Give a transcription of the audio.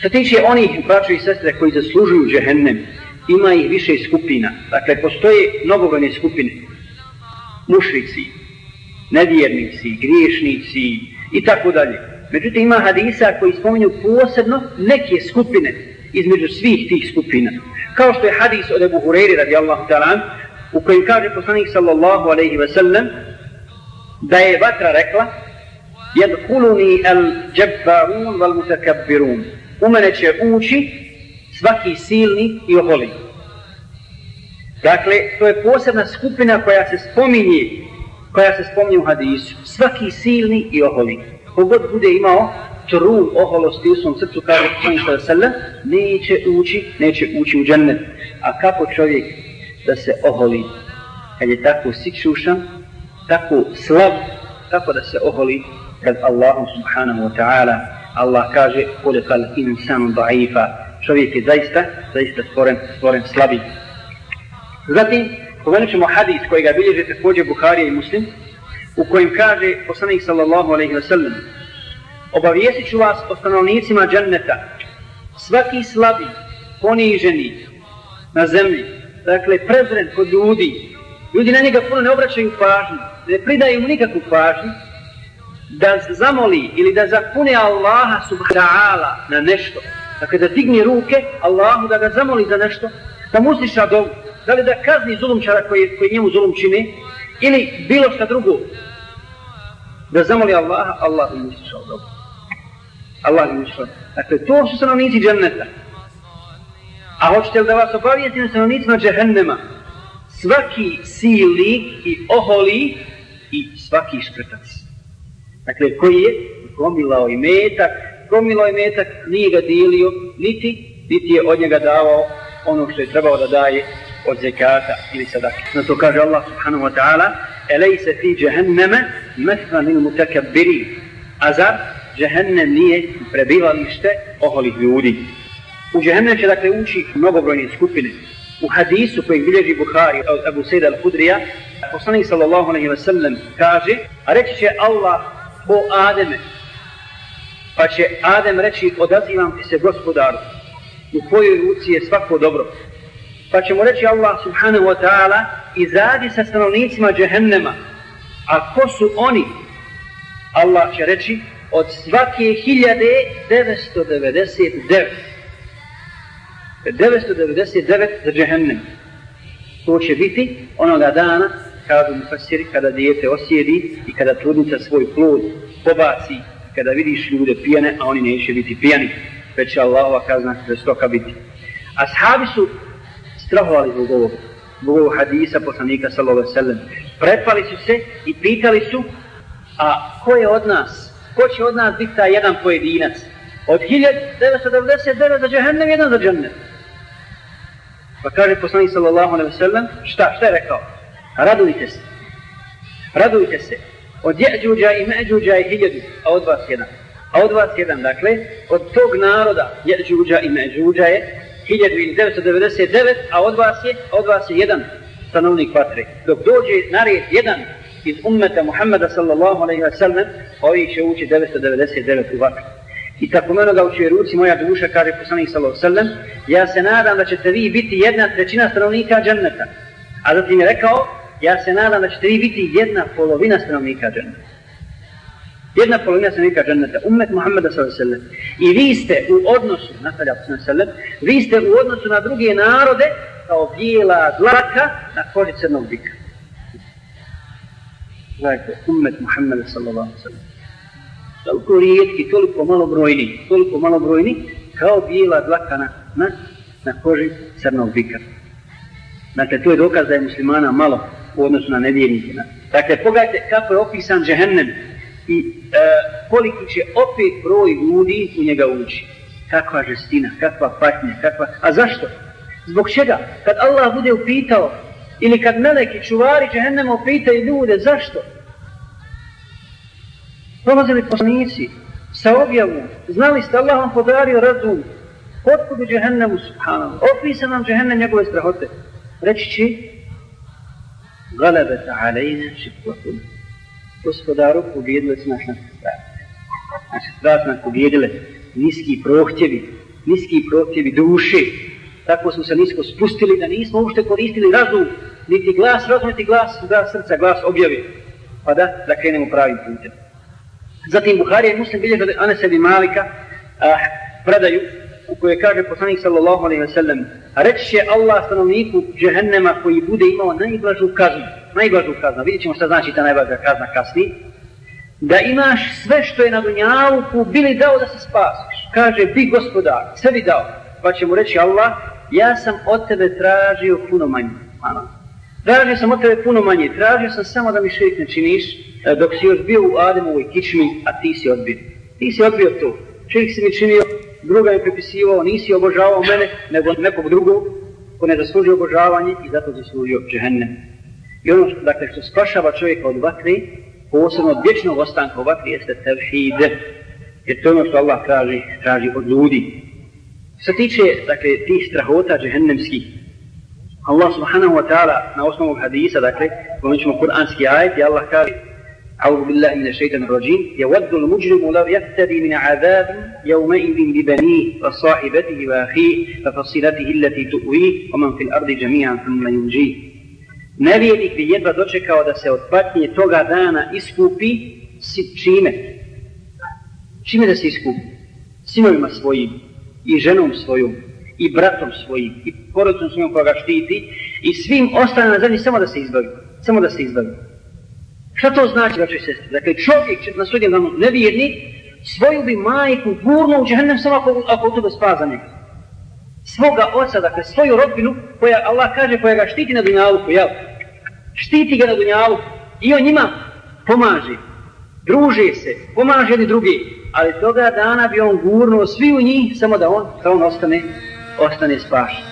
Što tiče onih braća i sestre koji zaslužuju džehennem, ima ih više skupina. Dakle, postoje mnogobrojne skupine. Mušrici, nevjernici, griješnici i tako dalje. Međutim, ima hadisa koji spominju posebno neke skupine između svih tih skupina. Kao što je hadis od Ebu Hureyri radijallahu ta'ala u kojem kaže poslanik sallallahu alaihi ve sellem, da je vatra rekla jedkuluni al džabbarun val mutakabbirun u mene će ući svaki silni i oholi. Dakle, to je posebna skupina koja se spominje, koja se spominje u hadisu. Svaki silni i oholi. Kogod bude imao trun oholosti u svom srcu, kaže Poslanik sallam, neće ući, neće ući u džennet. A kako čovjek da se oholi kad je tako sičušan, tako slab, kako da se oholi kad Allahom subhanahu wa ta'ala Allah kaže Kulekal insanu da'ifa čovjek je zaista, zaista stvoren, stvoren slabi. Zatim, pomenut ćemo hadis koji ga bilježe također Buharija i Muslim, u kojem kaže poslanik sallallahu alaihi wa sallam obavijesit ću vas o stanovnicima dženneta. svaki slabi, poniženi na zemlji, dakle prezren kod ljudi, ljudi na njega puno ne obraćaju pažnju, ne pridaju mu nikakvu pažnju, da zamoli ili da zapune Allaha subhanahu na nešto, dakle da digne ruke Allahu da ga zamoli za nešto, da mu usliša dovu, da li da kazni zulumčara koji, koji njemu zulum čini, ili bilo šta drugo, da zamoli Allaha, Allah mu usliša dovu. Allah mu usliša. Dakle, to su stanovnici dženneta. A hoćete li da vas obavijetim stanovnicima džehennema? Svaki sili i oholi i svaki škrtac. Dakle, koji je gomilao i metak, gomilao i metak, nije ga dijelio, niti, niti je od njega davao ono što je trebao da daje od zekata ili sadaka. Na to kaže Allah subhanahu wa ta'ala, Elejse fi džehenneme mesna mil mutakabiri. A zar džehennem nije prebivalište oholih ljudi. U džehennem će dakle ući mnogobrojne skupine. U hadisu koji bilježi Buhari od Abu Sejda al-Hudrija, poslanik sallallahu alaihi wa sallam kaže, a reći će Allah o Ademe, pa će Adem reći, odazivam ti se gospodaru, u kojoj ruci je svako dobro. Pa će mu reći Allah subhanahu wa ta'ala, izađi sa stanovnicima džehennema, a ko su oni? Allah će reći, od svake 1999. 999 za džehennem. To će biti onoga dana, kažu mu fasiri, kada dijete osjedi i kada trudnica svoj plod pobaci, kada vidiš ljude pijane, a oni neće biti pijani, već će Allahova kazna žestoka biti. Ashabi su strahovali zbog ovog, zbog ovog hadisa poslanika sallallahu sallam. Prepali su se i pitali su, a ko je od nas, ko će od nas biti taj jedan pojedinac? Od 1999 za džahennem, jedan za džennem. Pa kaže poslanik sallallahu alaihi sallam, šta, šta je rekao? Radujte se. Radujte se. Od jeđuđa i međuđa je hiljadu, a od vas jedan. A od vas jedan, dakle, od tog naroda jeđuđa i međuđa je 1999, a od vas je, od vas je jedan stanovnik vatre. Dok dođe na red jedan iz ummeta Muhammeda sallallahu alaihi wa sallam, ovi će ući 999 u vatru. I tako meno ga uči ruci moja duša, kaže poslanik sallallahu alaihi wa sallam, ja se nadam da ćete vi biti jedna trećina stanovnika dženneta. A zatim je rekao, ja se nadam da ćete vi biti jedna polovina stanovnika dženneta. Jedna polovina stanovnika dženneta, ummet Muhammeda sallallahu. I vi ste u odnosu, nastavlja s.a.v. vi ste u odnosu na druge narode kao bijela dlaka na koži crnog bika. Gledajte, umet Muhammeda s.a.v. Toliko rijetki, toliko malobrojni, toliko malobrojni, kao bijela dlaka na, na, na koži crnog bika. Dakle, to je dokaz da je muslimana malo u odnosu na nevjernike. Dakle, pogledajte kako je opisan džehennem i e, koliki će opet broj ljudi u njega ući. Kakva žestina, kakva patnja, kakva... A zašto? Zbog čega? Kad Allah bude upitao, ili kad meleki čuvari džehennema upitaju ljude, zašto? Prolazili poslanici sa objavom, znali ste Allah vam podario razum, otkud u džehennemu, subhanallah, opisa nam džehennem njegove strahote. Reći će, غلبت علينا šikvatum. Gospodaru, pobjedile su naš naše strasti. Naše strast nas pobjedile, niski prohtjevi, niski prohtjevi duše. Tako smo se nisko spustili da nismo ušte koristili razum, niti glas razum, niti glas, glas srca, glas objavi. Pa da, da krenemo pravim putem. Zatim Buharija i Muslim bilježe da Anesebi Malika a, predaju u kojoj kaže poslanik sallallahu alaihi wa sallam reći će Allah stanovniku džehennema koji bude imao najblažu kaznu. Najblažu kaznu, vidjet ćemo šta znači ta najblaža kazna kasni da imaš sve što je na dunjaluku bili dao da se spasiš? Kaže bi gospodar, sve bi dao. Pa će mu reći Allah ja sam od tebe tražio puno manje. Ano. tražio sam od tebe puno manje. Tražio sam samo da mi širik ne činiš e, dok si još bio u Ademovoj kičmi a ti si odbio. Ti si odbio to. Čovjek si mi činio druga je pripisivao, nisi obožavao mene, nego nekog drugog ko ne zaslužio obožavanje i zato zaslužio džehennem. I ono, dakle, što spašava čovjeka od vatre, posebno od vječnog ostanka u vatri, jeste tevhid. Jer to je ono što Allah traži, traži od ljudi. Što tiče, dakle, tih strahota džehennemskih, Allah subhanahu wa ta'ala na osnovu hadisa, dakle, pomenut ćemo kuranski ajet, i Allah kaže, أعوذ بالله من الشيطان الرجيم يود المجرم لو يفتدي من عذاب يومئذ ببنيه وصاحبته وأخيه وفصيلته التي تؤويه ومن في الأرض جميعا ثم ينجيه Nevjernik bi jedva dočekao da se od patnje toga dana iskupi si, čime? Čime da se iskupi? Sinovima svojim i ženom svojom i bratom svojim i porodicom svojom koga štiti i svim ostalim na zemlji samo da se izbavi. Samo da se izbavi. Šta to znači, braćo i sestri? Dakle, čovjek će na sudjem danu nevjerni, svoju bi majku gurno u džahnem samo ako, ako u tebe spaza njega. Svoga oca, dakle, svoju rodbinu, koja Allah kaže, koja ga štiti na dunjaluku, jel? Štiti ga na dunjaluku i on njima pomaže. Druže se, pomaže jedni drugi. Ali toga dana bi on gurnuo svi u njih, samo da on, da on ostane, ostane spašen.